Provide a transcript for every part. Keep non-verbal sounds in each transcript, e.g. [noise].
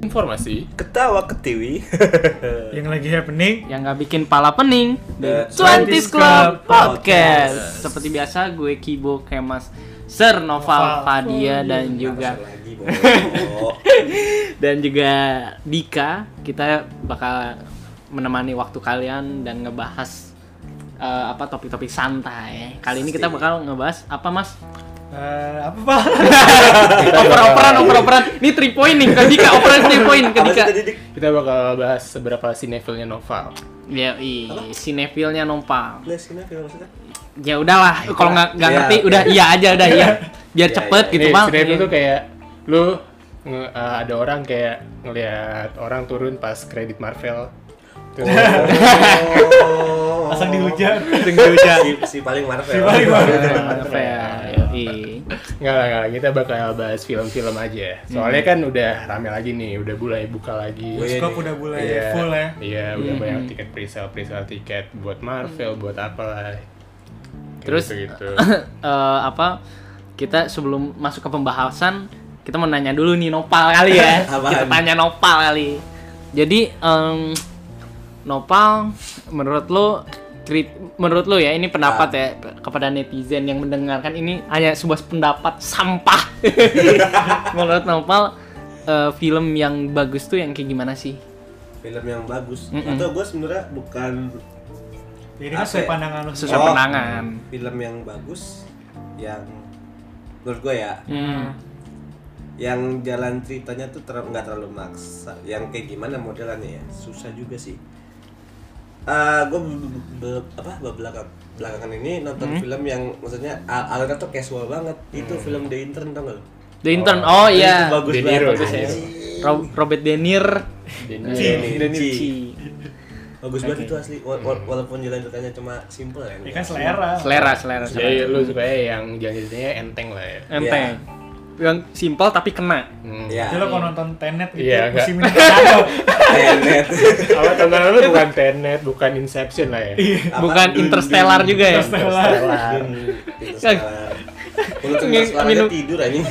Informasi. Ketawa ketiwi. [laughs] yang lagi happening. Yang nggak bikin pala pening. The Twenties Club Podcast. Podcast. Seperti biasa gue Kibo Kemas Sir Noval. Fadia dan Nggak juga lagi, [laughs] dan juga Dika. Kita bakal menemani waktu kalian dan ngebahas eh, apa topik-topik santai. Kali ini kita bakal ngebahas apa mas Eh, apa pak oper-operan oper-operan ini three point nih ke Dika [laughs] operan three point ke Apa sih Dika tadi, Dik? Kita bakal bahas seberapa sinetfilnya novel. ya i sinefilnya film maksudnya? ya udahlah kalau nggak nggak Iya. ngerti udah iya aja udah iya biar Iya, cepet iya. gitu bang sinetfil Iya. tuh kayak lu nge- uh, ada orang kayak ngelihat orang turun pas kredit Marvel. Terus Oh. [laughs] asal dihujat Si, si paling Marvel. Si paling Marvel. Marvel, yoi. [laughs] Enggak lah, enggak lah. Kita bakal bahas film-film aja. Soalnya kan udah rame lagi nih, udah mulai buka lagi. Oh, iya. skop udah mulai Iya, full ya Iya, udah Hmm. banyak tiket pre-sale, pre-sale tiket buat Marvel, buat apa lah. Terus gitu. [laughs] Eh, apa kita sebelum masuk ke pembahasan kita mau nanya dulu nih Nopal kali ya [laughs] kita tanya Nopal kali jadi em, Nopal menurut lo menurut lo ya ini pendapat Ah. ya kepada netizen yang mendengarkan ini hanya sebuah pendapat sampah [laughs] menurut Nopal eh, film yang bagus tuh yang kayak gimana sih Film yang bagus. Mm-mm. Atau gue sebenarnya bukan jadi kan Apa sesuai ya? pandangan lu Sesuai Oh. pandangan film yang bagus yang menurut gue ya Hmm. yang jalan ceritanya tuh ter- nggak terlalu maksa yang kayak gimana modelannya ya susah juga sih Eh gue apa be- belakang belakangan ini nonton film yang maksudnya al- alurnya tuh casual banget itu film The Intern tau gak lo? The Intern oh, iya itu bagus De banget Niro, bagus ya. Robert De Niro Jadi. Denici. bagus banget Oke. itu asli Wa- wa- walaupun jalan ceritanya cuma simple ya ya kan selera Selera, selera, jadi selera. lu supaya yang jalan-jalannya enteng lah ya. Enteng. Yang simpel tapi kena. Hmm. ya Jadi lo kalau nonton Tenet gitu, Iya, mesti minum kado. Tenet. Apa tontonan lu bukan Tenet, bukan Inception lah ya. Apa? Bukan Interstellar juga ya? Interstellar. Interstellar. Kalau suaranya tidur anjing.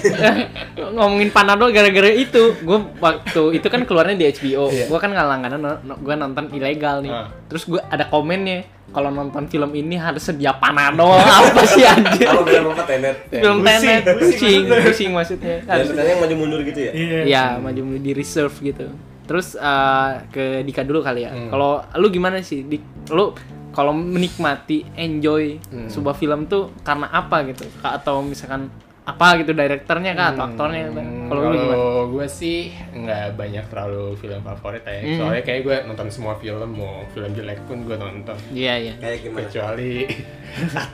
[laughs] Ngomongin Panadol gara-gara itu, gue waktu itu kan keluarnya di HBO. Iya. Gue kan nggak langganan, gue nonton ilegal nih. Ah. Terus gue ada komennya, kalau nonton film ini harus sedia Panadol. [laughs] Apa sih anjir? Apa film apa Tenet? Film Pusing, Tenet, pusing pusing, maksudnya. Dan sebenarnya yang maju mundur gitu ya? Iya. Iya, maju mundur di reserve gitu. Terus eh, ke Dika dulu kali ya. Hmm. Kalau lu gimana sih? Dik, lu kalau menikmati, enjoy Hmm. sebuah film tuh karena apa gitu? Atau misalkan apa gitu direkturnya kah atau aktornya? Hmm, Kalau lu gimana? Gue sih nggak banyak terlalu film favorit ya. Hmm. Soalnya kayak gue nonton semua film, mau film jelek pun gue nonton. Iya, iya. Kayak gimana? Kecuali [laughs]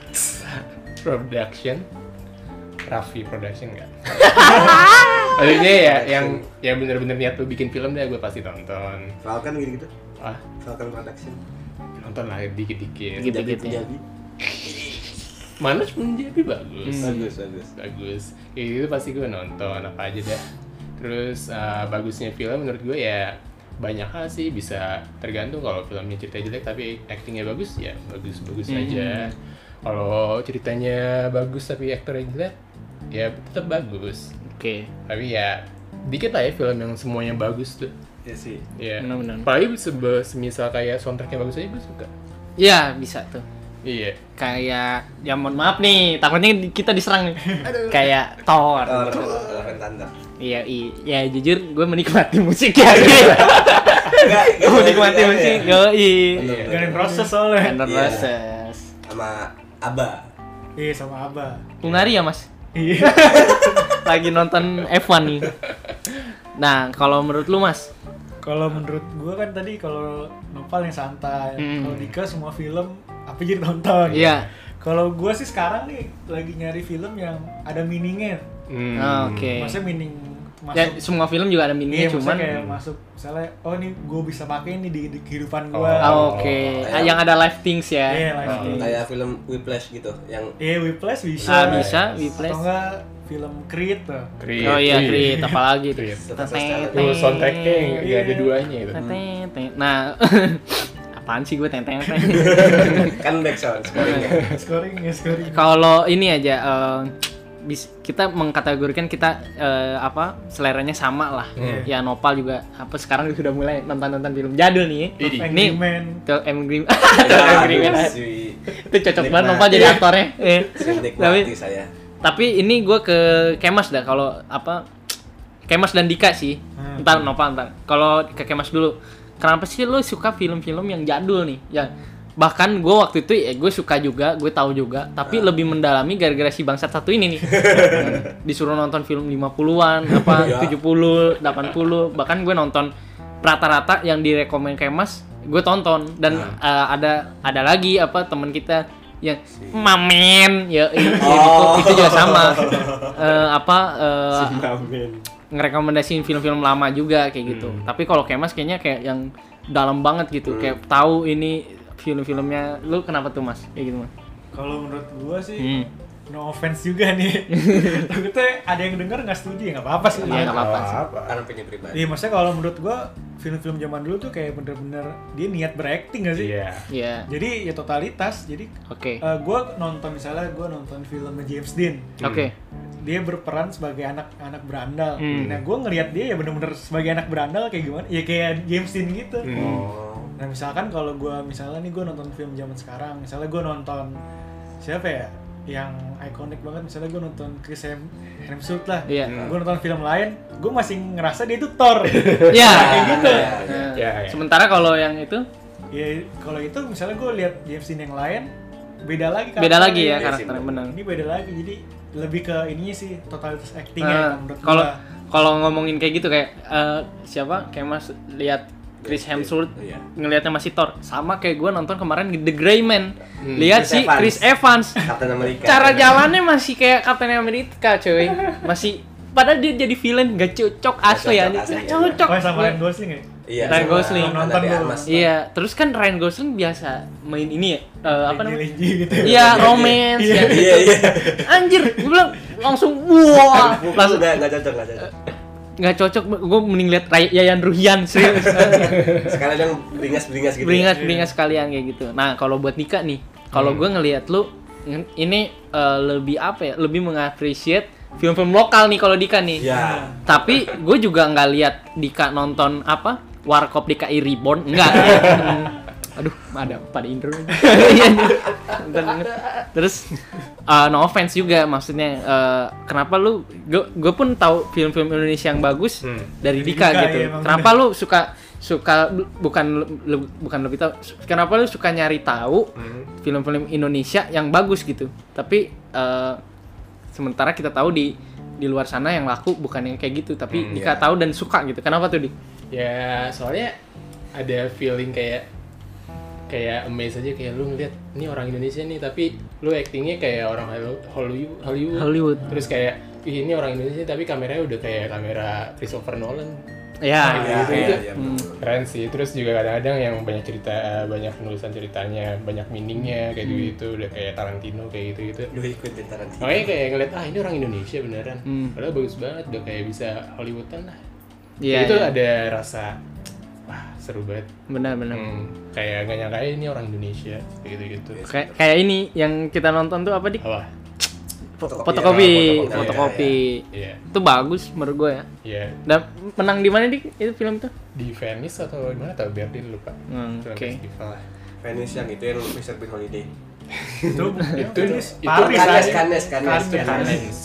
production, Raffi production nggak. [laughs] Maksudnya ya yang yang bener-bener niat lu bikin film deh gue pasti nonton. Falcon gitu-gitu? Ah, Falcon Production. Nonton lah dikit-dikit. Gitu. Jadi ya. Punjabi. Mana Punjabi bagus. Hmm. Bagus, bagus. bagus kayak gitu pasti gue nonton apa aja dah terus uh, bagusnya film menurut gue ya banyak hal sih bisa tergantung kalau filmnya cerita jelek tapi actingnya bagus ya bagus bagus Hmm. aja kalau ceritanya bagus tapi aktornya jelek ya tetap bagus Oke. tapi ya dikit lah ya film yang semuanya bagus tuh Ya sih. ya Benar-benar. apalagi sebe- semisal kayak soundtracknya bagus aja gue suka Iya, bisa tuh. iya Kayak ya mohon maaf nih, takutnya kita diserang nih. [laughs] Kayak Thor. Iya, i- ya jujur gue menikmati musik ya. [laughs] gue menikmati musik, yoi. Bener, Gak ada proses soalnya. Thunder Iya. Roses. Sama Aba. Iya sama Abah. Ungari ya mas? Iya. [laughs] Lagi nonton F1 nih. Nah, kalau menurut lu mas? Kalau menurut gua kan tadi kalau Nopal yang santai, Hmm. kalau Dika semua film apa jadi tonton. Iya. Kalau gua sih sekarang nih lagi nyari film yang ada meaningnya. Hmm. Ah, Oke. Maksudnya meaning masuk. Ya, semua film juga ada Iya, miningnya, maksudnya cuman kayak masuk misalnya oh ini gue bisa pakai ini di, di kehidupan Oh. gua. Ah, oke. Ah, yang ada live things ya. Iya, live Oh. things. Kayak film Whiplash gitu. Yang Iya, Whiplash bisa. Ah, bisa, Whiplash. Atau enggak film Creed tuh. Creed. Oh iya, Creed. Creed, apalagi tuh. Creed. Tuh soundtracknya nggak ada Iya. duanya itu. Nah, [laughs] apaan sih gue tenteng [laughs] kan background scoringnya. scoring ya scoring. Kalau ini aja eh, bis- kita mengkategorikan kita eh, apa seleranya sama lah Hmm. ya Nopal juga apa sekarang sudah mulai nonton nonton film jadul nih Idi. Nih. Angry Angry [laughs] Ya, Man. itu cocok banget. Nopal jadi aktornya nikmati tapi saya. Tapi ini gue ke Kemas dah kalau apa Kemas dan Dika sih. Hmm. ntar Nopal ntar. Kalau ke Kemas dulu. Kenapa sih lo suka film-film yang jadul nih? Yang bahkan gue waktu itu ya gue suka juga gue tahu juga tapi lebih mendalami gara-gara si bangsat satu ini nih. [laughs] Disuruh nonton film 50-an apa [laughs] Ya. 70 80 bahkan gue nonton rata-rata yang direkomend Kemas gue tonton. Dan eh, ada ada lagi apa teman kita yang mamen ya [laughs] ya itu, Oh. itu juga sama Eh, apa eh, Amin. ngerekomendasiin film-film lama juga kayak gitu. Tapi kalau Kemas kayaknya kayak yang dalam banget gitu, kayak tahu ini film-filmnya. Lu kenapa tuh Mas? Kayak gitu, Mas. Kalau menurut gua sih Hmm. No offense juga nih. [laughs] Takutnya ada yang denger nggak setuju ya nggak apa-apa sih. Iya, nggak apa-apa sih. Karena punya pribadi. Iya, maksudnya kalau menurut gua film-film zaman dulu tuh kayak bener-bener dia niat berakting gak sih? Iya. Iya. Jadi ya totalitas. Jadi Oke. eh, gua nonton misalnya gua nonton filmnya James Dean. Oke. Dia berperan sebagai anak-anak berandal. Hmm. Nah, gua ngelihat dia ya bener-bener sebagai anak berandal kayak gimana? Ya kayak James Dean gitu. Oh. Nah misalkan kalau gua misalnya nih gua nonton film zaman sekarang, misalnya gua nonton siapa ya yang ikonik banget, misalnya gua nonton Chris Hem Hemsworth lah, Iya. gua nonton film lain, gua masih ngerasa dia itu Thor. [laughs] Iya. kayak gitu. Iya, iya. Iya. Sementara kalau yang itu Ya kalau itu misalnya gua lihat James Dean yang lain, beda lagi beda lagi ya karakternya benar. Ini beda lagi, jadi lebih ke ininya sih totalitas actingnya kalau menurut kalau kalau ngomongin kayak gitu kayak eh, siapa? Kayak Mas lihat Chris Hemsworth Iya. ngelihatnya masih Thor sama kayak gue nonton kemarin The Gray Man lihat Chris si Evans. Chris Evans [laughs] Captain America. cara jalannya masih kayak Captain America cuy masih padahal dia jadi villain gak cocok asli ya gak cocok Oh, sama Ryan Gosling ya? Iya. Ryan Gosling. Nonton iya terus kan Ryan Gosling biasa main ini ya eh, apa namanya gitu. iya romance Iya. ya. Iya, iya. anjir gue bilang langsung wah Langsung langsung enggak enggak cocok, enggak cocok. Nggak cocok gue mending lihat Ray- Yayan Ruhian serius [laughs] Sekalian yang beringas-beringas gitu. ya. beringas beringas sekalian kayak gitu nah kalau buat Nika nih kalau gue ngelihat lu ini eh, lebih apa ya lebih mengapresiat film-film lokal nih kalau Dika nih Ya. tapi gue juga nggak lihat Dika nonton apa Warkop DKI Reborn enggak [laughs] aduh ada pada intro [laughs] Iya, bentar. terus uh, no offense juga maksudnya uh, kenapa lu gue pun tahu film-film Indonesia yang bagus Hmm. dari Dika, Dika, gitu iya, emang kenapa lu suka suka bukan le- bukan lebih tahu kenapa lu suka nyari tahu Hmm. film-film Indonesia yang bagus gitu tapi uh, sementara kita tahu di di luar sana yang laku bukan yang kayak gitu tapi Hmm, Dika iya. tahu dan suka gitu kenapa tuh di Ya soalnya ada feeling kayak kayak amazed aja kayak lu ngeliat ini orang Indonesia nih tapi lu actingnya kayak orang Hollywood Hollywood, Hollywood. Terus kayak "Ih, ini orang Indonesia tapi kameranya udah kayak kamera Christopher Nolan ya Iya, gitu, iya, gitu. iya. Hmm. keren sih terus juga kadang-kadang yang banyak cerita banyak penulisan ceritanya banyak meaningnya kayak Hmm. gitu udah kayak Tarantino kayak gitu gitu Lu ikut di Tarantino. makanya kayak ngeliat ah ini orang Indonesia beneran Hmm. padahal bagus banget udah kayak bisa Hollywoodan lah Iya, itu iya. ada rasa seru banget. Benar-benar Hmm, kayak gak nyangka ini orang Indonesia kayak gitu gitu kayak kayak ini yang kita nonton tuh apa di apa? Fotokopi, fotokopi. Ya, fotokopi, fotokopi, iya itu bagus menurut gue ya. Iya. Dan menang di mana di itu film tuh di Venice atau di mana atau Berlin lupa. Hmm, oke. lah Venice yang itu yang Mr. Bean Holiday. itu [laughs] itu Paris, itu Paris Cannes, aja. Cannes, Cannes, Cannes. Cannes.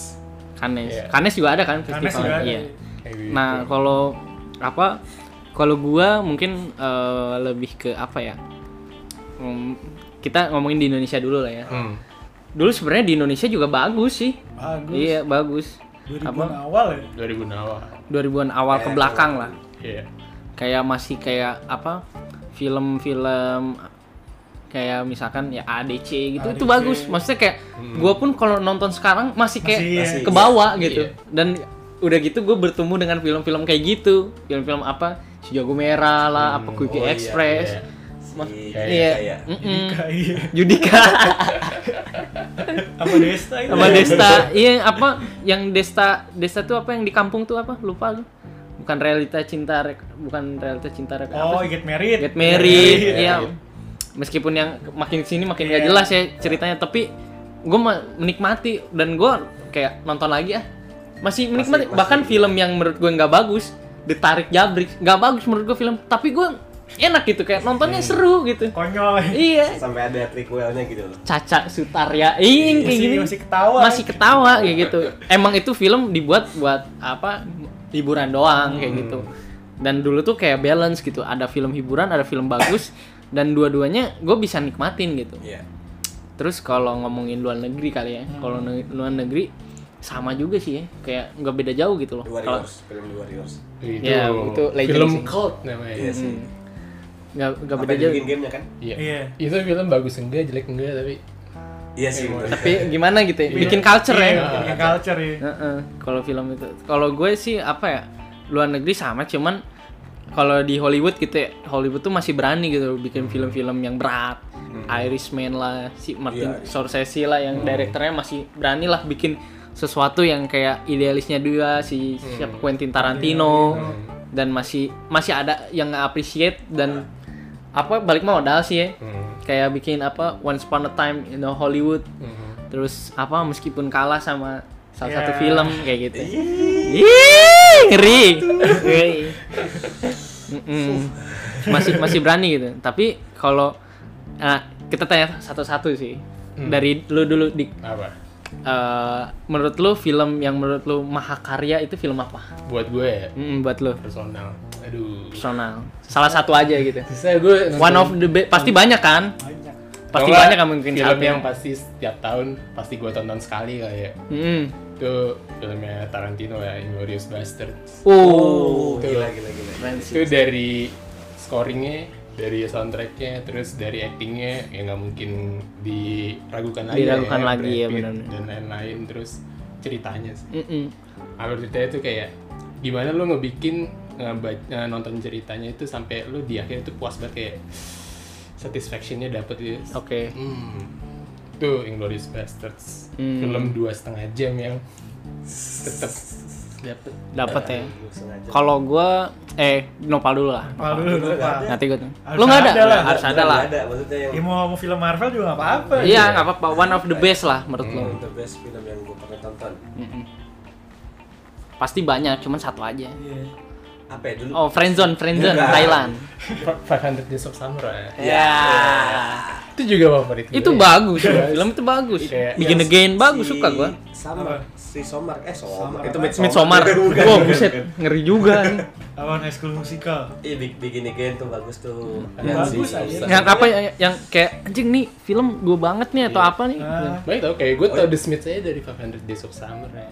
Cannes. Iya. Cannes juga ada kan festival. iya. Gitu. Nah, kalau apa? Kalau gua mungkin eh, lebih ke apa ya? Hmm, kita ngomongin di Indonesia dulu lah ya. hmm. Dulu sebenarnya di Indonesia juga bagus sih. Bagus. Iya, bagus. 2000-an awal ya. 2000 awal 2000-an awal ke Kayak belakang awal. lah. iya Kayak masih kayak apa? Film-film kayak misalkan ya ADC gitu itu ADC. bagus. Maksudnya kayak gua pun kalau nonton sekarang masih kayak Masih, Masih, ke bawah iya. gitu. Dan udah gitu gue bertemu dengan film-film kayak gitu. Film-film apa? Si Jago Merah lah, apa Quickie oh iya, Express. iya. Mas- Iya. Mm-mm. Iya. Judika [laughs] Apa Desta itu? sama Desta. Iya, apa yang Desta Desta tuh apa yang di kampung tuh apa? Lupa lu. Bukan realita cinta rek, bukan realita cinta rek. Oh, apa? Get Married. Get Married. Iya, Iya. iya. Meskipun yang makin sini makin gak Iya. jelas ya ceritanya, tapi gue menikmati dan gue kayak nonton lagi ah masih menikmati masih- bahkan film yang menurut gue nggak bagus ditarik jabrik. Nggak bagus menurut gue film. Tapi gue enak gitu kayak nontonnya Hmm. seru gitu. Konyol. Iya. Sampai ada prequelnya gitu loh. Caca Sutarya. Ing kayak Masih- gini. masih ketawa. masih ketawa kayak gitu. Emang itu film dibuat buat apa? Hiburan doang kayak Hmm. gitu. Dan dulu tuh kayak balance gitu. Ada film hiburan ada film bagus dan dua-duanya gue bisa nikmatin gitu. Iya. Terus kalau ngomongin luar negeri kali ya. Kalau ne- luar negeri sama juga sih ya. Kayak nggak beda jauh gitu loh. The Warriors film The Warriors. Itu, Ya, itu legend film sih. cult namanya. Iya sih. Nggak nggak beda jauh. bikin gamenya kan? Iya. Iya. Itu film bagus enggak, jelek enggak, tapi iya sih. Bener. tapi gimana gitu ya? Bikin culture ya. Iya, bikin culture ya. Heeh, kalau film itu. Kalau gue sih apa ya luar negeri sama cuman kalau di Hollywood gitu ya Hollywood tuh masih berani gitu bikin film-film yang berat. Irishman lah si Martin Iya. Scorsese lah yang direkturnya masih berani lah bikin sesuatu yang kayak idealisnya dia si siapa Quentin Tarantino. Dan masih masih ada yang appreciate dan apa balik modal sih ya. Hmm, kayak bikin apa Once Upon a Time in Hollywood. Hmm. terus apa meskipun kalah sama salah Ya. satu film kayak gitu. Ih, ngeri. Masih masih berani gitu. Tapi kalau ah, kita tanya satu-satu sih. Hmm. dari lu dulu di apa? Eh, menurut lu film yang menurut lu mahakarya itu film apa Buat gue ya, Mm, buat lu personal. Aduh. personal salah satu aja gitu Susah gue one of the be- pasti banyak kan Banyak. pasti Kalau banyak kan mungkin film satu yang pasti setiap tahun pasti gue tonton sekali lah ya. Mm. Itu filmnya Tarantino ya, Inglourious Basterds. oh, oh gila gila gila. Itu dari scoringnya, dari soundtracknya, terus dari actingnya ya nggak mungkin diragukan lagi. Diragukan ya, lagi, ya, benar. Dan lain-lain terus ceritanya sih. Mm-mm. alur ceritanya itu kayak gimana lu ngebikin nonton ceritanya itu sampai lu di akhir itu puas banget kayak satisfactionnya dapet gitu. oke Hmm. Itu Inglourious Basterds. Hmm. Film dua setengah jam yang tetap dapet. dapat ya Lu sengaja. Kalau gua eh nopal dulu lah. Apa dulu ada. Nanti gua. Harus Lu nggak ada? Harus ada lah. Nggak ada maksudnya yang Ya mau, mau film Marvel juga nggak apa-apa. Iya, nggak apa-apa. One of the best lah menurut lu. the best film yang gue pernah tonton. Pasti banyak, cuman satu aja. Apa ya dulu Oh, Friendzone, Friendzone, Enggak. Thailand. 500 Days of Summer ya. Ya. Itu juga favorit gue. Itu bagus, film itu bagus. Kayak Begin Yang again si- bagus suka gua. Sama si Somar eh Somar itu? Midsommar. Midsommar. Bukan, Wah, bukan, buset, bukan. ngeri juga nih. Apa High School Musical? Iya Big Begin Again tuh bagus tuh. Bagus si- aja. Yang apa ya, yang kayak anjing nih film gua banget nih atau Iya. apa nih? Ah, Baik tau, kayak gue Oh, tau iya. The Smiths aja dari 500 Days of Summer ya.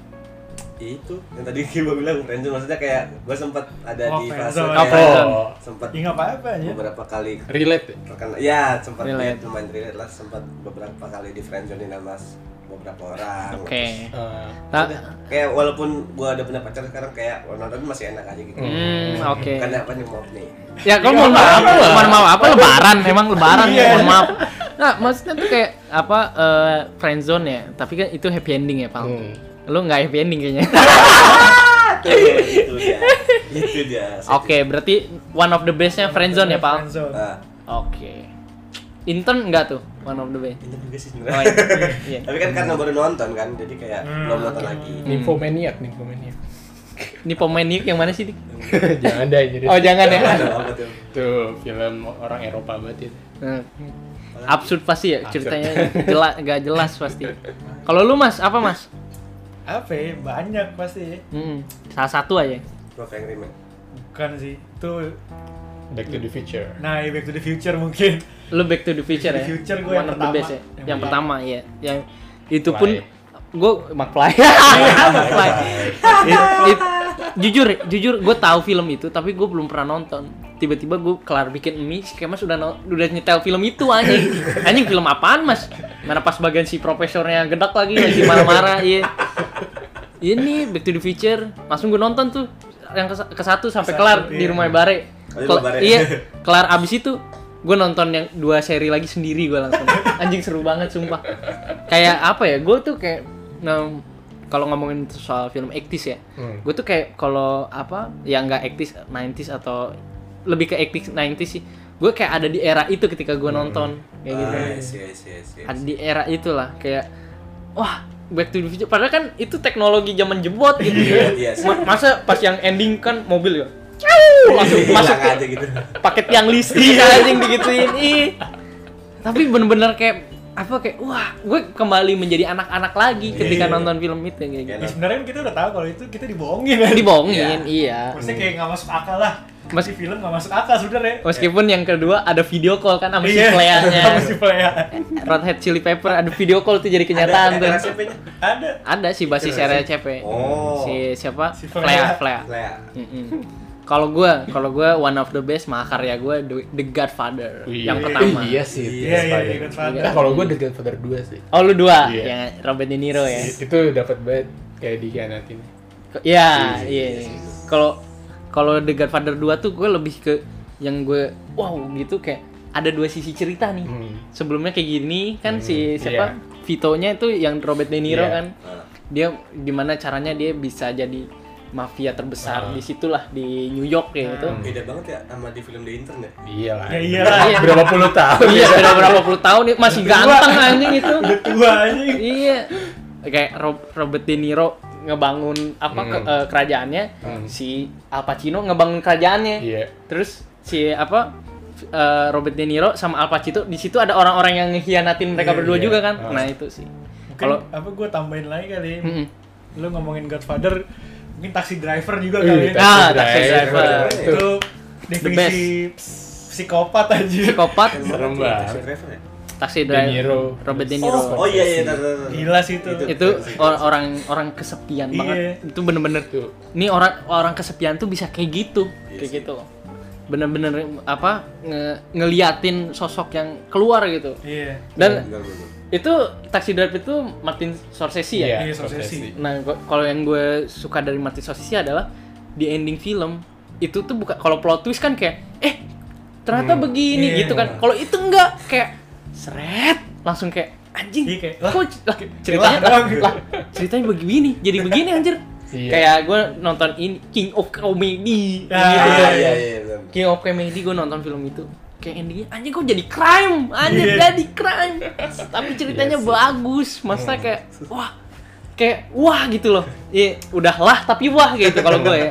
Itu yang tadi [laughs] gue bilang friendzone maksudnya kayak gue sempat ada Oh, di fase. Oh, kayak friendzone. sempat ya nggak apa-apa ya. beberapa kali Relate ya? terkena ya sempat Relate. relate lumayan relate lah sempat beberapa kali di friendzone sama s- beberapa orang Oke. Terus Eh, Ta- udah, kayak walaupun gue ada punya pacar sekarang kayak nonton masih enak aja gitu Hmm, oke. bukan apa nih mau nih Ya kalau mohon maaf, mohon maaf apa lebaran, emang lebaran mohon maaf. Nah, maksudnya tuh kayak apa eh, friendzone ya, tapi kan itu happy ending ya, Pal. Hmm. Lu nggak happy ending kayaknya. [laughs] itu dia itu dia Oke, berarti one of the bestnya friendzone ya, Pal. Friendzone. Nah, Oke. Intern enggak tuh one of the best? ini juga sih Oh, sebenarnya iya. Iya. tapi kan karena baru nonton kan jadi kayak Hmm, belum nonton lagi Nymphomaniac, Nymphomaniac. Ini pemain Nick yang mana sih, Dik? [laughs] jangan deh jadi. Oh, jangan ya. Tuh film orang Eropa banget itu. Nah, Absurd pasti ya ceritanya jelas nggak jelas pasti. Kalau lu Mas, apa Mas? Apa ya? Banyak pasti. ya. Hmm, salah satu aja. Love Angry Man Bukan sih. Itu Back to the Future. nah ya Back to the Future mungkin. Lu Back to the Future Back to ya. the Future gua One yang pertama. best ya. Yang Yang, pertama. ya. Yang itu Fly. pun gue McFly. McFly. Jujur, jujur gue tahu film itu tapi gue belum pernah nonton. Tiba-tiba gue kelar bikin mie, si Kemas udah no- udah nyetel film itu anjing. Anjing film apaan mas? Mana pas bagian si profesornya gedak lagi lagi marah-marah, iya. Ini Back to the Future, langsung gue nonton tuh yang ke, ke satu sampai kelar di iya. rumah Bare. Di Kel- rumah Bare. iya, [laughs] kelar abis itu gue nonton yang dua seri lagi sendiri gue langsung anjing seru banget sumpah kayak apa ya gue tuh kayak ngem- kalau ngomongin soal film 80s ya Hmm. gue tuh kayak kalau apa ya nggak 80s 90s atau lebih ke 80s 90s sih gue kayak ada di era itu ketika gue nonton kayak gitu Ah, see, I see, I ada di era itulah kayak wah Back to the Future padahal kan itu teknologi zaman jebot gitu Iya, ya. iya sih. Ma- masa pas yang ending kan mobil ya langsung Hilang masuk ke aja gitu. paket yang listrik anjing digituin ih tapi bener-bener kayak apa kayak wah gue kembali menjadi anak-anak lagi ketika Iya. nonton film itu kayak gitu Ya, sebenarnya kan kita udah tahu kalau itu kita dibohongin ya. dibohongin iya Maksudnya kayak nggak masuk akal lah. Mas- Mas film nggak masuk akal sebenarnya. meskipun yang kedua ada video call kan sama si Iya, Flea-nya sama si Flea. Red Hot Chili Pepper ada video call tuh jadi kenyataan tuh Ada RCP-nya? Ada. ada si basis RCP Oh. si siapa Si Flea Flea. Kalau gue, kalau gue one of the best mahakarya gue The, The Godfather Wih, yang pertama. Iya sih. Iya, iya, Godfather. iya, Godfather. Nah, kalau gue The Godfather 2 sih. Oh lu dua, Iya. yang Robert De Niro ya. Itu dapat banget kayak dikhianatin. Iya, Iya, iya. Kalau kalau The Godfather 2 tuh gue lebih ke yang gue wow gitu kayak ada dua sisi cerita nih. Hmm. Sebelumnya kayak gini kan Hmm, si siapa? Vito-nya itu yang Robert De Niro Iya. kan. Dia gimana caranya dia bisa jadi mafia terbesar Ah. di situlah di New York kayak gitu. Beda banget ya sama di film di internet. Iya lah. Ya iyalah. Berapa puluh tahun. iya, beda berapa puluh tahun nih masih ganteng anjing itu. Udah tua aja. iya kayak Rob- Robert De Niro ngebangun apa ke- Hmm. eh, kerajaannya Hmm. si Al Pacino ngebangun kerajaannya Iya. terus si apa eh, Robert De Niro sama Al Pacino di situ ada orang-orang yang ngehianatin mereka Iya, berdua iya. juga kan Ah. nah itu sih kalau apa gue tambahin lagi kali. Mm-mm. Lu ngomongin Godfather, mungkin taxi driver juga Wih, kali. ya. Ah taxi Driver. driver Itu definisi psikopat aja. psikopat Serem Taxi banget. driver De Niro. Robert De Niro Oh, oh iya iya. tar, tar, tar. Gila sih itu. itu or- orang orang kesepian Iya. banget itu bener-bener Tuh. ini orang orang kesepian tuh bisa kayak gitu Iya kayak gitu loh bener-bener apa nge- ngeliatin sosok yang keluar gitu Iya. dan benar. itu taxi driver itu Martin Scorsese ya Iya, Scorsese. nah kalau yang gue suka dari Martin Scorsese adalah di ending film itu tuh bukan kalau plot twist kan kayak eh ternyata Hmm. begini Iya. gitu kan kalau itu enggak kayak seret langsung kayak anjing Iya, kayak, kok lah, ceritanya lah doang. lah, ceritanya begini jadi begini anjir Iya. kayak gue nonton ini King of Comedy Ah, gitu Ah, kan. iya iya benar. King of Comedy gue nonton film itu kayak endingnya anjing kok jadi crime anjir Iya. jadi crime tapi ceritanya Iya sih. bagus maksudnya kayak wah kayak wah gitu loh iya udahlah tapi wah gitu kalau gue ya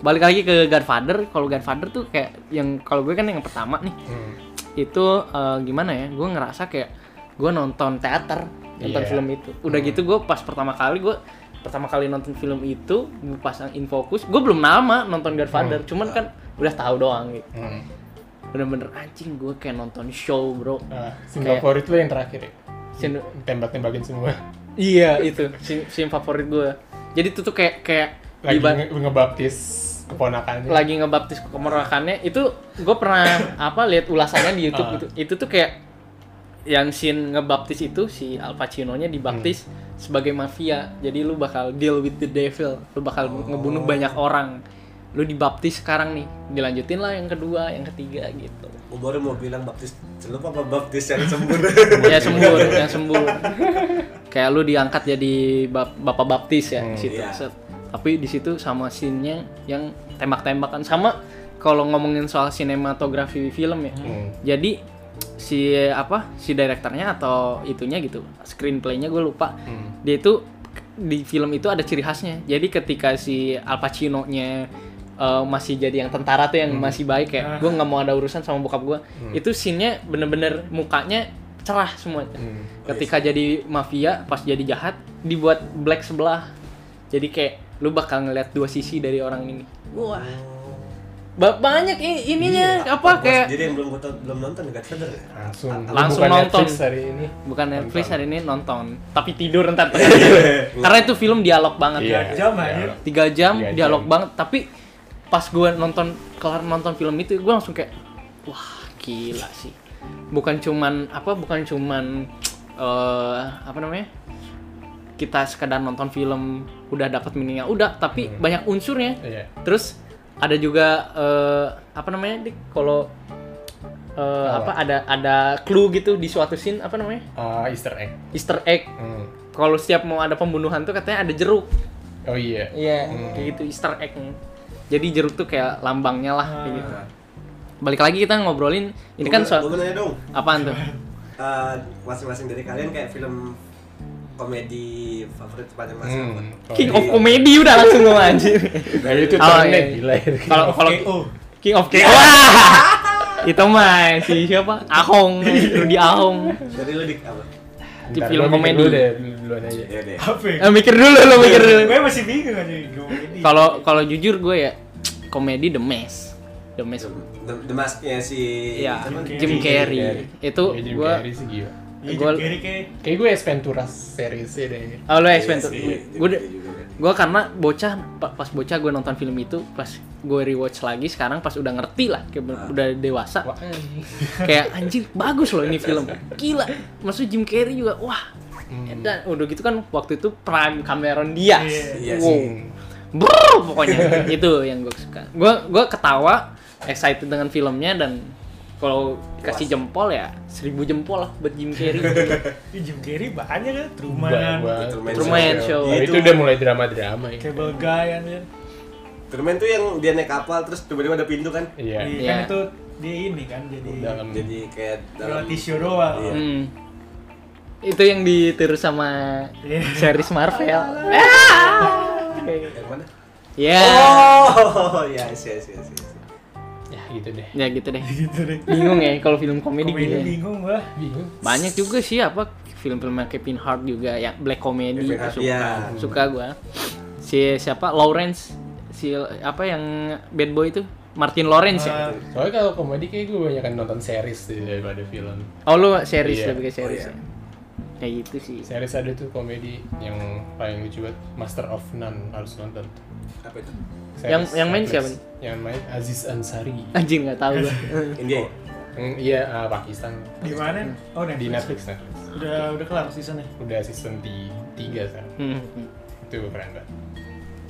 Balik lagi ke Godfather kalau Godfather tuh kayak yang kalau gue kan yang pertama nih Hmm. itu eh, gimana ya gue ngerasa kayak gue nonton teater nonton Iya. film itu udah gitu gue pas pertama kali gue pertama kali nonton film itu gue pasang infocus gue belum lama nonton Godfather cuman kan udah tahu doang gitu Hmm. bener-bener anjing gue kayak nonton show bro Ah, scene Kayak- favorit lo yang terakhir ya? Scene- Tembak-tembakin semua. iya itu scene, scene favorit gue jadi itu tuh kayak kayak Lagi nge- ngebaptis keponakannya. lagi ngebaptis keponakannya itu gue pernah apa lihat ulasannya di YouTube Ah. gitu itu tuh kayak yang scene ngebaptis itu si Al Pacino-nya dibaptis Hmm. sebagai mafia jadi lu bakal deal with the devil lu bakal Oh. ngebunuh banyak orang lu dibaptis sekarang nih dilanjutin lah yang kedua yang ketiga gitu Gue baru mau bilang baptis celup apa baptis yang sembur. [laughs] ya sembur yang sembur kayak lu diangkat jadi bap- bapak baptis ya di Hmm, situ iya. set. Tapi di situ sama scene-nya yang tembak-tembakan. Sama kalau ngomongin soal sinematografi film ya. Hmm. jadi si apa si direkturnya atau itunya gitu screenplaynya gue lupa. Hmm. dia itu di film itu ada ciri khasnya. Jadi ketika si Al Pacino nya uh, masih jadi yang tentara tuh yang masih baik kayak gue nggak mau ada urusan sama bokap gue itu scene-nya bener-bener mukanya cerah semua. Hmm. ketika jadi mafia pas jadi jahat dibuat black sebelah jadi kayak lu bakal ngeliat dua sisi dari orang ini wah ba- banyak i- ininya Iya, apa kayak Jadi yang belum gua tahu- belum nonton Godfather ya? Langsung. Langsung Bukan nonton. Netflix hari ini. bukan Netflix Nonton. hari ini nonton tapi tidur ntar [laughs] karena itu film dialog banget Iya. Jam aja. tiga jam Tiga dialog jam. banget tapi pas gue nonton kelar nonton film itu gue langsung kayak wah gila sih bukan cuman apa bukan cuman eh apa namanya kita sekedar nonton film udah dapat meaningnya udah tapi Hmm. banyak unsurnya Iya. terus ada juga eh, apa namanya dik kalau eh, Apa? apa ada ada clue gitu di suatu scene apa namanya Ah, Easter egg. Easter egg Hmm. kalau setiap mau ada pembunuhan tuh katanya ada jeruk Oh iya. Iya, Hmm. kayak gitu Easter egg. Jadi jeruk tuh kayak lambangnya lah kayak gitu. Nah, Balik lagi kita ngobrolin ini kan soal mau nanya dong. apaan tuh? [laughs] eh, masing-masing dari kalian kayak film komedi favorit pada masa? Hmm. King of Comedy udah langsung lo anjir. Nah itu Oh, trennya iya. gila. Kalau kalau KO. King of. Wah. [laughs] Itu mah si siapa? Ahong, Rudy Ahong. Dari lu dik apa? Di Ntar film komedi. dulu deh, dulu- duluan aja. Ya deh. Apa ya? Eh, mikir dulu lo mikir dulu. Gue masih bingung aja komedi. Kalau kalau jujur gue ya komedi The Mess. The Mess. The, the Mask-nya si Iya, siapa? Jim Jim Carrey. Carrey. Itu Ya, Jim gue. Iya, Carrey kayak gue Ace Ventura seriesnya deh. Oh lo Jim Gue gue karena bocah pa- pas bocah gue nonton film itu pas gue rewatch lagi sekarang pas udah ngerti lah kayak Ah. udah dewasa Wah, [laughs] kayak anjir bagus loh ini film gila maksudnya Jim Carrey juga wah Hmm. dan udah gitu kan waktu itu prime Cameron Diaz Iya wow. Brrr, pokoknya [laughs] itu yang gue suka gue gue ketawa excited dengan filmnya dan kalau kasih jempol ya seribu jempol lah buat Jim Carrey [laughs] Jim Carrey banyak kan Truman, Banyak banget. Truman Truman Show. Show. Nah, itu Itu- udah mulai drama-drama ya. Cable Guy anjir. Truman tuh yang dia naik kapal terus tiba-tiba ada pintu kan? Iya. Iya, Iya. kan itu dia ini kan jadi Dalam Jadi kayak dalam show doang. Iya. Hmm. Itu yang ditiru sama Iya. series Marvel. [laughs] yang mana? Ya. Oh, ya, yes, yes, yes, yes. Ya gitu deh. Ya gitu deh. [laughs] gitu deh. Bingung ya kalau film komedi, Komedi gini. bingung gua. Bingung. Banyak juga sih apa film-filmnya Kevin Hart juga ya black comedy Hart, suka iya. suka gua. Si siapa Lawrence si apa yang bad boy itu Martin Lawrence ya. Ah, Soalnya kalau komedi kayak gue banyak nonton series sih daripada film. Oh lu series Iya. lebih ke series Oh, iya. ya. Kayak gitu sih. Series ada tuh komedi yang paling lucu banget, Master of None harus nonton. Apa itu? Series Yang- yang main Netflix. siapa nih? Yang main Aziz Ansari. Anjing nggak tahu gua. [laughs] India. ya? Hmm, iya uh, Pakistan. di mana? Oh, Di Netflix. Netflix Netflix. Udah udah kelar seasonnya. Udah season 3 sekarang. Hmm, hmm. Itu keren banget.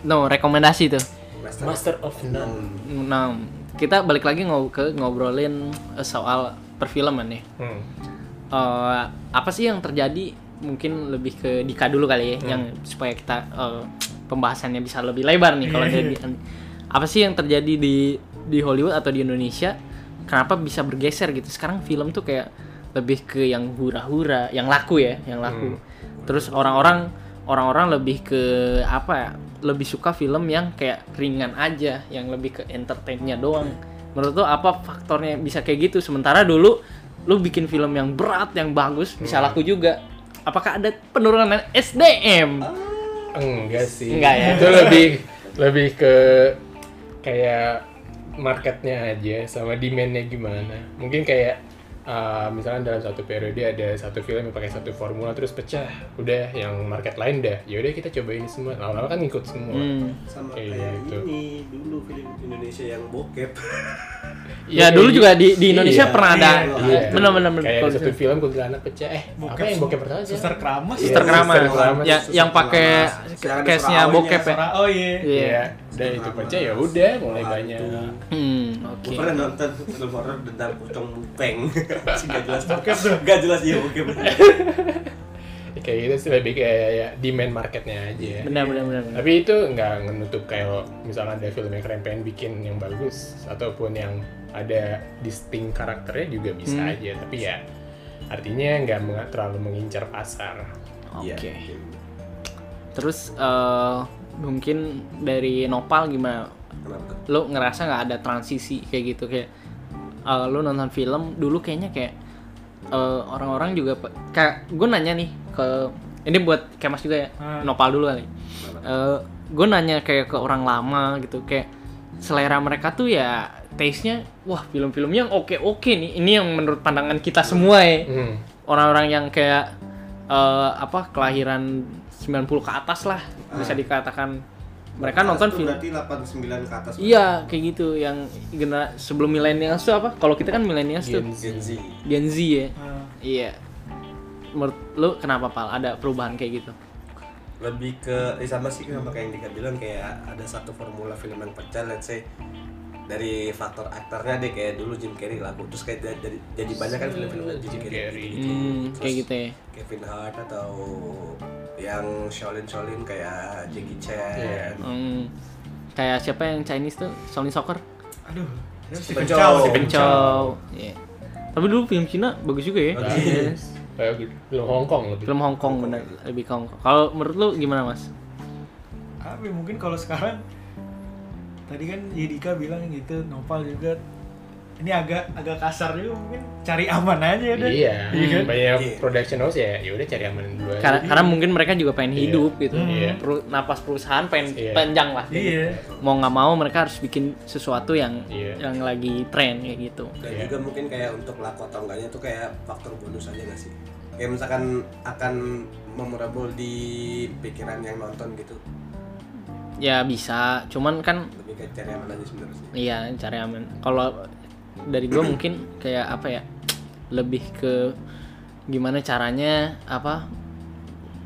No, rekomendasi tuh. Master, Master of None. Hmm. Nah, kita balik lagi ngob ke ngobrolin eh, soal perfilman nih. Hmm. Eh, apa sih yang terjadi? Mungkin lebih ke Dika dulu kali ya, Hmm. yang supaya kita eh, pembahasannya bisa lebih lebar nih kalau dari apa sih yang terjadi di di Hollywood atau di Indonesia? Kenapa bisa bergeser gitu? Sekarang film tuh kayak lebih ke yang hura-hura, yang laku ya, yang laku. Terus orang-orang orang-orang lebih ke apa ya? Lebih suka film yang kayak ringan aja, yang lebih ke entertainnya doang. Menurut lo apa faktornya bisa kayak gitu? Sementara dulu lu bikin film yang berat, yang bagus, bisa laku juga. Apakah ada penurunan SDM? Enggak sih. Enggak ya? Itu lebih lebih ke kayak marketnya aja sama demandnya gimana. Mungkin kayak uh, misalnya dalam satu periode ada satu film yang pakai satu formula terus pecah, udah yang market lain dah. Ya udah kita coba ini semua. Lama-lama kan ngikut semua. Hmm. Sama Kayak kayak gitu. ini dulu film Indonesia yang bokep. [laughs] Ya Iya, dulu kayak juga di di Indonesia Iya. pernah ada Iya. benar-benar Kayak kalau ada satu film kuntilanak pecah. Eh, apa yang bokep pertama sih? Suster Keramas. Suster Iya, Keramas. Ya, yang pakai case-nya suara bokep ya. Oh iya. Iya. Iya, udah itu pecah ya udah mulai Wah, banyak. Hmm, oke. Gue pernah nonton film horor tentang pocong peng. [laughs] Sih gak jelas Bokep tuh. Gak jelas iya bokep. [laughs] Kayak gitu sih lebih kayak ya, demand marketnya aja. Benar benar benar. benar. Tapi itu nggak menutup kayak misalnya ada film yang keren pengen bikin yang bagus ataupun yang ada distinct karakternya juga bisa Hmm. aja. Tapi ya artinya nggak meng- terlalu mengincar pasar. Iya. Oke. Terus eh, mungkin dari Nopal gimana? Kenapa? Lo ngerasa nggak ada transisi kayak gitu kayak eh, lo nonton film dulu kayaknya kayak eh, orang-orang juga pe- kayak gue nanya nih ke ini buat kemas juga ya Hmm. Nopal dulu kali. gue nanya kayak ke orang lama gitu kayak selera mereka tuh ya taste-nya wah film-filmnya yang oke-oke nih ini yang menurut pandangan kita semua ya Hmm. orang-orang yang kayak eh, apa kelahiran 90 ke atas lah bisa dikatakan. Mereka nonton Itu film Berarti 89 ke atas. iya kayak gitu yang genera sebelum milenials tuh apa? Kalau kita kan milenials tuh. Gen Z. Gen Z. Gen Z ya. Ah, iya. Menurut lu kenapa pal? Ada perubahan kayak gitu? Lebih ke eh, sama sih sama kayak yang Dika bilang kayak ada satu formula film yang pecah let's say dari faktor aktornya deh kayak dulu Jim Carrey laku terus kayak jadi jadi, jadi banyak kan film-film Jim, Jim Carrey, Carrey. gitu, hmm, Terus kayak gitu ya Kevin Hart atau yang Shaolin Shaolin kayak Jackie Chan Iya. Hmm, kayak siapa yang Chinese tuh Sony Soccer Aduh. Stephen Chow. Stephen Chow Iya. Tapi dulu film Cina bagus juga ya. Bagus. Yes. Kayak film Hong Kong lebih. Film Hong Kong bener, lebih ke Hong Kong. Kalau menurut lu gimana mas? apa ya, mungkin kalau sekarang tadi kan Yedika bilang gitu Nopal juga ini agak agak kasar juga mungkin cari aman aja deh Iya, Iya kan? banyak Iya. production house ya, ya udah cari aman dulu aja. Karena, karena mungkin mereka juga pengen Iya. hidup gitu. Iya. Peru- napas perusahaan pengen Iya. panjang lah. iya Mau nggak mau mereka harus bikin sesuatu yang Iya. yang lagi tren kayak gitu. dan Iya. juga mungkin kayak untuk laku atau enggaknya tuh kayak faktor bonus aja gak sih kayak misalkan akan memorable di pikiran yang nonton gitu Ya bisa, cuman kan lebih cari aman aja sebenarnya Iya, cari aman. Kalau dari gue mungkin kayak apa ya? Lebih ke gimana caranya apa?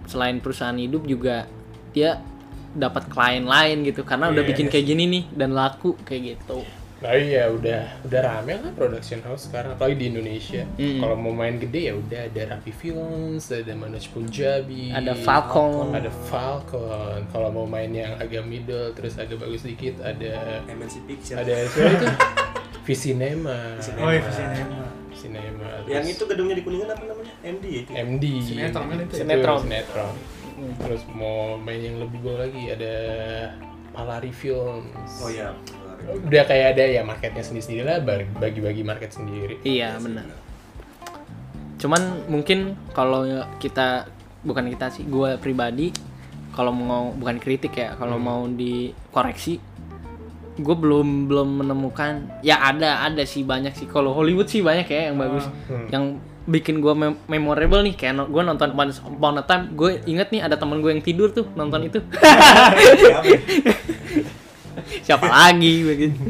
Selain perusahaan hidup juga dia dapat klien lain gitu karena udah Iya. bikin kayak gini nih dan laku kayak gitu. Nah iya udah udah rame lah production house sekarang apalagi di Indonesia. Mm. Kalau mau main gede ya udah ada Rapi Films, ada Manoj Punjabi, Ada Falcon. ada Falcon. Kalau mau main yang agak middle terus agak bagus dikit ada MNC Picture ada siapa itu? [laughs] Visinema. oh iya Cinema. yang terus itu gedungnya di kuningan apa namanya MD ya itu MD. Sinetron kan itu ya? Sinetron. Sinetron. Terus mau main yang lebih bawah lagi ada Palari Films. oh iya Udah kayak ada ya marketnya sendiri-sendiri lah, bagi-bagi market sendiri. Iya, benar. Cuman mungkin kalau kita bukan kita sih, gue pribadi kalau mau bukan kritik ya, kalau mau dikoreksi gue belum belum menemukan ya ada ada sih banyak sih kalau Hollywood sih banyak ya yang bagus Hmm. yang bikin gue memorable nih kayak gue nonton Once Upon a Time gue inget nih ada teman gue yang tidur tuh nonton itu [laughs] [laughs] [laughs] siapa lagi begitu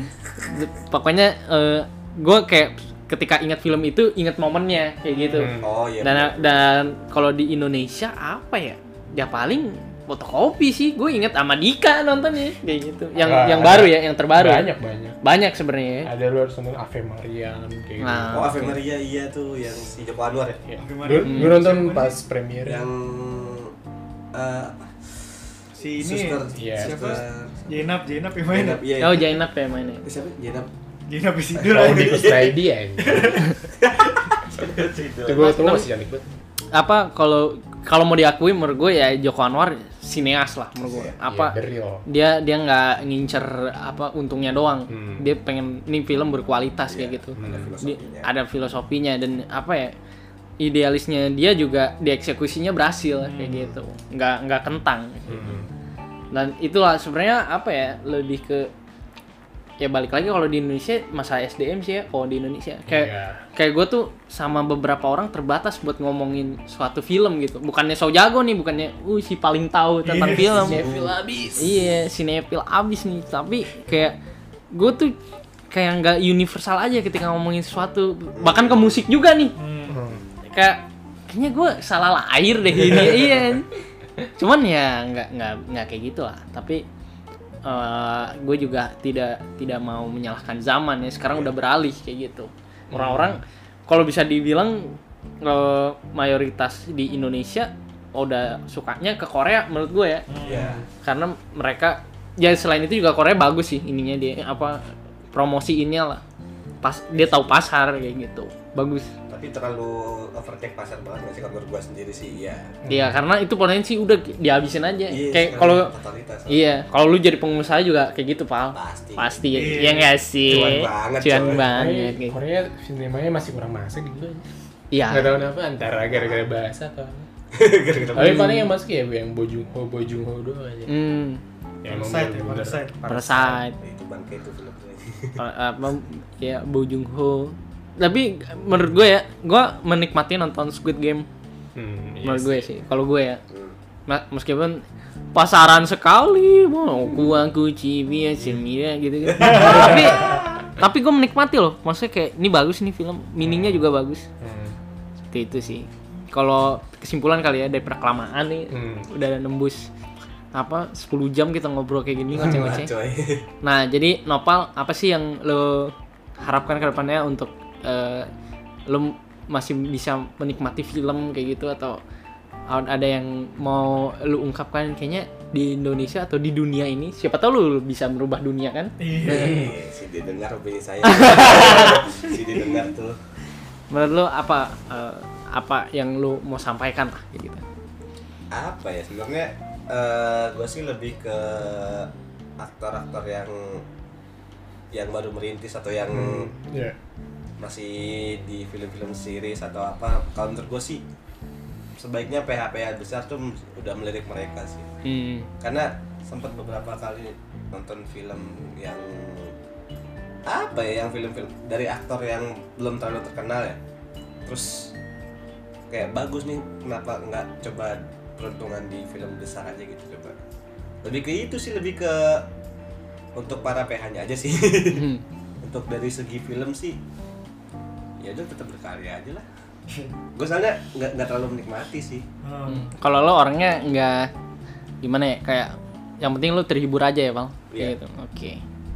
pokoknya gue kayak ketika ingat film itu ingat momennya kayak gitu Hmm. oh iya dan dan kalau di Indonesia apa ya ya paling fotokopi sih gue inget sama Dika nontonnya kayak gitu yang Ah, yang ada. baru ya yang terbaru Banyak banyak. banyak sebenarnya ya. Ada lu harus nonton Ave Mariam kayak Nah. oh Ave Maria iya tuh yang si Joko Anwar ya gitu. Ya. Ave Gue Maria. gue nonton pas premiere. yang eh, apa si ini Suster Iya. siapa Suster Jenap Jenap yang main. Jenab, iya oh Jainab ya. Mainnya Eh, siapa? Jenab Jenap Isidul Audi Kusnaidi ya. Itu gue tuh masih cantik banget. apa kalau kalau mau diakui menurut gue ya Joko Anwar sineas lah menurut gue. Apa Iya, the real. dia dia nggak ngincer apa untungnya doang. Hmm. dia pengen ini film berkualitas kayak Iya, gitu. ada Di- filosofinya. ada filosofinya dan apa ya idealisnya dia juga dieksekusinya berhasil kayak gitu. Nggak nggak kentang. Hmm. Dan itulah sebenarnya apa ya lebih ke ya balik lagi kalau di Indonesia masalah SDM sih ya kalau di Indonesia. Kayak Iya. kayak gue tuh sama beberapa orang terbatas buat ngomongin suatu film gitu. Bukannya so jago nih bukannya uh si paling tahu tentang Iya, film. Sinetfil abis. iya sinetfil abis nih. Tapi kayak gue tuh kayak nggak universal aja ketika ngomongin sesuatu. Bahkan ke musik juga nih. Hmm. kayak kayaknya gue salah lahir deh ini [laughs] iya cuman ya nggak nggak nggak kayak gitu lah tapi gue juga tidak tidak mau menyalahkan zaman ya. Sekarang udah beralih kayak gitu. Orang-orang kalau bisa dibilang eh, mayoritas di Indonesia udah sukanya ke Korea menurut gue ya. Iya. karena mereka ya selain itu juga Korea bagus sih ininya dia apa promosiinnya lah. Pas dia tahu pasar kayak gitu. Bagus tapi terlalu overtake pasar banget nggak sih kalau gua sendiri sih? Iya. Iya karena itu potensi udah dihabisin aja. Iya, kayak kalau iya kalau lu jadi pengusaha juga kayak gitu pal. Pasti. Pasti. Iya. ya nggak sih? Cuan banget, cuan coy. banget Korea, kayak- Korea sinemanya masih kurang masuk gitu. iya. Nggak tahu kenapa antara gara-gara bahasa atau [laughs] Tapi paling yang masuk ya yang Bojung Ho, Bojung Ho doang aja. hmm. Ya, emang Parasite ya. Parasite. Parasite. Itu bangke itu film Pa- [laughs] apa ya Bo Jung Ho tapi menurut gue ya gue menikmati nonton Squid Game. Hmm, iya menurut gue sih. kalau gue ya. Hmm. Meskipun pasaran sekali mau kuang kuci biar semia gitu gitu [laughs] tapi tapi gue menikmati loh. Maksudnya kayak ini bagus nih film meaningnya juga bagus. Hmm. seperti itu sih. Kalau kesimpulan kali ya dari kelamaan nih Hmm. udah nembus apa 10 jam kita ngobrol kayak gini ngoceh-ngoceh. [laughs] Nah jadi Nopal apa sih yang lo harapkan ke depannya untuk eh, lo masih bisa menikmati film kayak gitu atau ada yang mau lu ungkapkan kayaknya di Indonesia atau di dunia ini siapa tahu lu bisa merubah dunia kan? Iya. Eh, si didengar opini saya. [laughs] Si didengar tuh. Menurut lu apa eh, apa yang lu mau sampaikan lah kayak gitu? Apa ya sebenarnya eh gue sih lebih ke aktor-aktor yang yang baru merintis atau yang ya masih di film-film series atau apa kalau menurut gue sih sebaiknya PH-PH besar tuh udah melirik mereka sih hmm. karena sempat beberapa kali nonton film yang apa ya yang film-film dari aktor yang belum terlalu terkenal ya terus kayak bagus nih kenapa nggak coba peruntungan di film besar aja gitu coba lebih ke itu sih lebih ke untuk para PH-nya aja sih Hmm. [laughs] untuk dari segi film sih ya udah tetap berkarya aja lah [laughs] gue soalnya nggak nggak terlalu menikmati sih Hmm. Hmm. kalau lo orangnya nggak gimana ya kayak yang penting lo terhibur aja ya bang Kayak Iya. gitu oke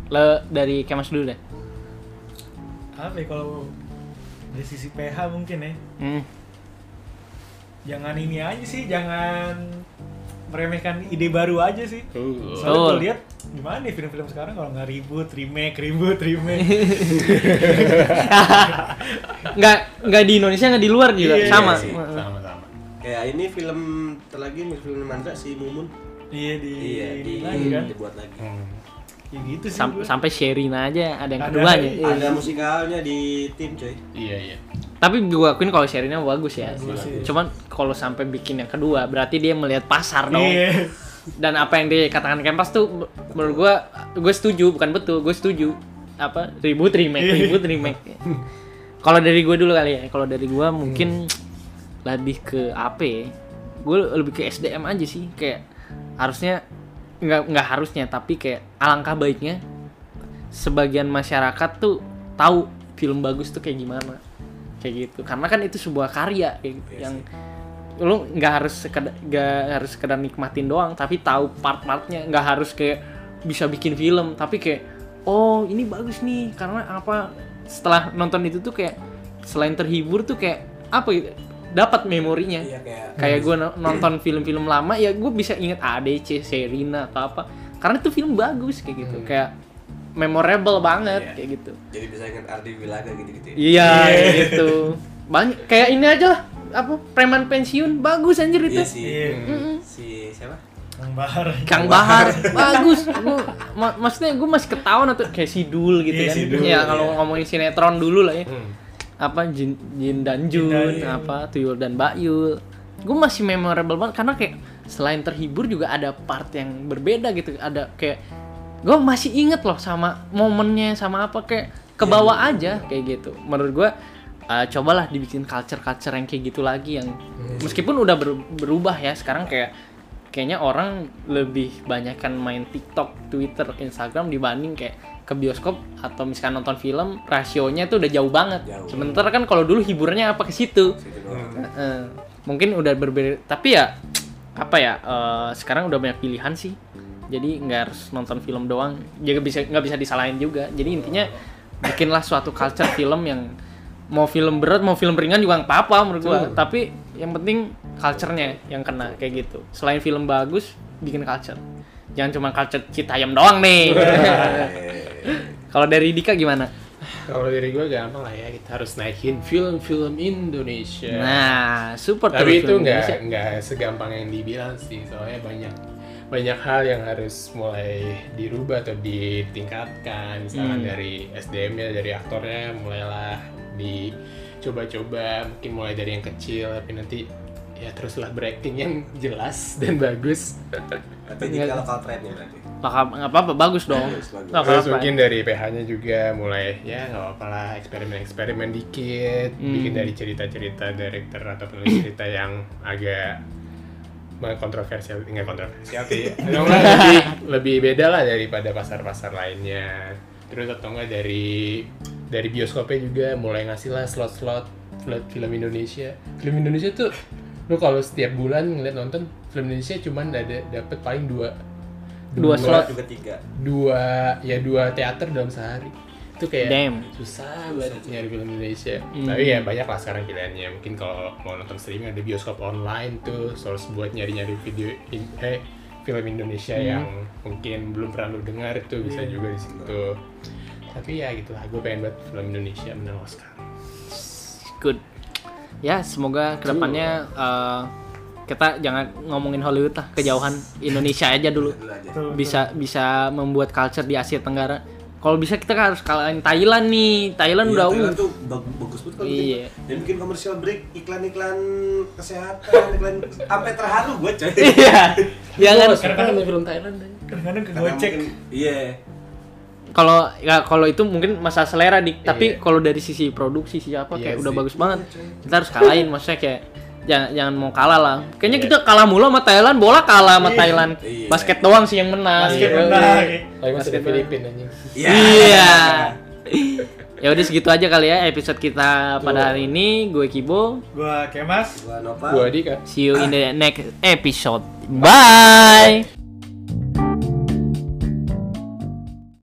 lo dari kemas dulu deh apa ya kalau dari sisi PH mungkin ya hmm. jangan ini aja sih jangan meremehkan ide baru aja sih. Tuh. soalnya gue lihat gimana nih film-film sekarang? Kalau nggak ribut remake ribut remake. [laughs] Nggak nggak di Indonesia nggak di luar juga. Iya, sama. sih. sama-sama kayak ini film terlagi film Mandra si Mumun. Iya di, iya di, lagi kan? dibuat lagi. Hmm. ya gitu sih Sam- gua. sampai Sherina aja ada yang Ada, keduanya. Iya. ada musikalnya di tim coy. Iya iya tapi gue akuin kalau Sherina bagus ya. Bagus sih. cuman kalau sampai bikin yang kedua berarti dia melihat pasar dong. Iya. Dan apa yang dikatakan Kempas tuh menurut gua gue setuju bukan betul gue setuju. Apa ribut remake ribut remake. Kalau dari gue dulu kali ya kalau dari gua mungkin lebih ke apa gue lebih ke SDM aja sih. Kayak harusnya nggak nggak harusnya tapi kayak alangkah baiknya sebagian masyarakat tuh tahu film bagus tuh kayak gimana kayak gitu. Karena kan itu sebuah karya kayak gitu, Iya yang lu nggak harus sekedar nggak harus sekedar nikmatin doang tapi tahu part-partnya. Nggak harus kayak bisa bikin film tapi kayak oh ini bagus nih. Karena apa setelah nonton itu tuh kayak selain terhibur tuh kayak apa ya dapat memorinya. Iya kayak kayak gue nonton film-film lama ya gue bisa inget ADC, Serina atau apa. Karena itu film bagus kayak gitu. Kayak memorable banget Iya. kayak gitu. Jadi bisa ingat Ardi Wilaga gitu gitu ya. iya kayak gitu. Banyak kayak ini aja lah apa preman pensiun bagus anjir itu. Iya sih. Iya. si siapa? Kang Bahar. Kang Bahar. Bagus. Gua, ma- maksudnya gue masih ketahuan atau kayak Sidul gitu Iya, kan. Sidul, ya kalau iya. ngomongin sinetron dulu lah ya. Hmm. apa Jin, Jin dan Jun Jin dan apa Tuyul dan Bayul gue masih memorable banget karena kayak selain terhibur juga ada part yang berbeda gitu. Ada kayak gue masih inget loh sama momennya sama apa kayak ke bawah aja kayak gitu menurut gue uh, cobalah dibikin culture-culture yang kayak gitu lagi yang meskipun udah ber- berubah ya sekarang kayak kayaknya orang lebih banyakkan main TikTok, Twitter, Instagram dibanding kayak ke bioskop atau misalkan nonton film rasionya tuh udah jauh banget. Jauh. Sementara kan kalau dulu hiburannya apa ke situ. Heeh. mungkin udah berbeda tapi ya apa ya eh, sekarang udah banyak pilihan sih jadi nggak harus nonton film doang. Juga bisa nggak bisa disalahin juga. Jadi intinya bikinlah suatu culture film yang mau film berat mau film ringan juga nggak apa-apa menurut gua. Tapi yang penting culture-nya yang kena kayak gitu. Selain film bagus bikin culture. Jangan cuma culture citayam doang nih. [laughs] Kalau dari Dika gimana? Kalau dari gue gampang lah ya, kita harus naikin film-film Indonesia. nah support Tapi itu film nggak nggak segampang yang dibilang sih, soalnya banyak banyak hal yang harus mulai dirubah atau ditingkatkan, misalkan Hmm. dari SDM-nya, dari aktornya, mulailah dicoba-coba, mungkin mulai dari yang kecil, tapi nanti ya teruslah berakting yang jelas [laughs] dan bagus. Tapi jika lokal trendnya berarti. Bakal nggak apa-apa bagus dong. Bagus, bagus. Terus apa-apa. mungkin dari PH-nya juga mulai ya nggak apa-apa lah eksperimen-eksperimen dikit, Hmm. bikin dari cerita-cerita director atau penulis cerita yang agak kontroversial, nggak kontroversial sih, [laughs] lebih lebih beda lah daripada pasar-pasar lainnya. Terus atau enggak dari dari bioskopnya juga mulai ngasih lah slot-slot slot film Indonesia. Film Indonesia tuh lu kalau setiap bulan ngeliat nonton film Indonesia cuman ada dapat paling dua Dua slot. juga tiga. dua ya dua teater dalam sehari itu kayak Damn. susah banget nyari film Indonesia Hmm. tapi ya banyak lah sekarang pilihannya mungkin kalau mau nonton streaming ada bioskop online tuh source buat nyari-nyari video in- eh film Indonesia Hmm. yang mungkin belum pernah lu dengar itu bisa juga di situ tapi ya gitu lah gue pengen buat film Indonesia menang Oscar good. Ya, semoga ke depannya eh, kita jangan ngomongin Hollywood lah, kejauhan Indonesia aja dulu. Bisa bisa membuat culture di Asia Tenggara. Kalau bisa kita harus kalahin Thailand nih. Thailand Iya, udah Thailand uh. tuh bag- bagus banget kalau Iya. bikin, dan bikin komersial break iklan-iklan kesehatan [laughs] iklan sampai terharu gue coy Iya. Jangan [laughs] Sekarang kan film Thailand. Kadang-kadang kegocek. mungkin- iya kalau ya kalau itu mungkin masalah selera dik tapi Iya. kalau dari sisi produksi siapa Iya kayak udah sih. bagus banget kita harus kalahin maksudnya kayak jangan jangan mau kalah lah kayaknya Iya. kita kalah mulu sama Thailand bola kalah sama Iya. Thailand Iya. basket doang sih yang menang Basket Iya. menang. Tapi masih di Filipina anjing. iya [laughs] ya udah segitu aja kali ya episode kita pada hari ini gue Kibo Gua Kemas. gua Nopal Gua Dika. see you in the [laughs] next episode bye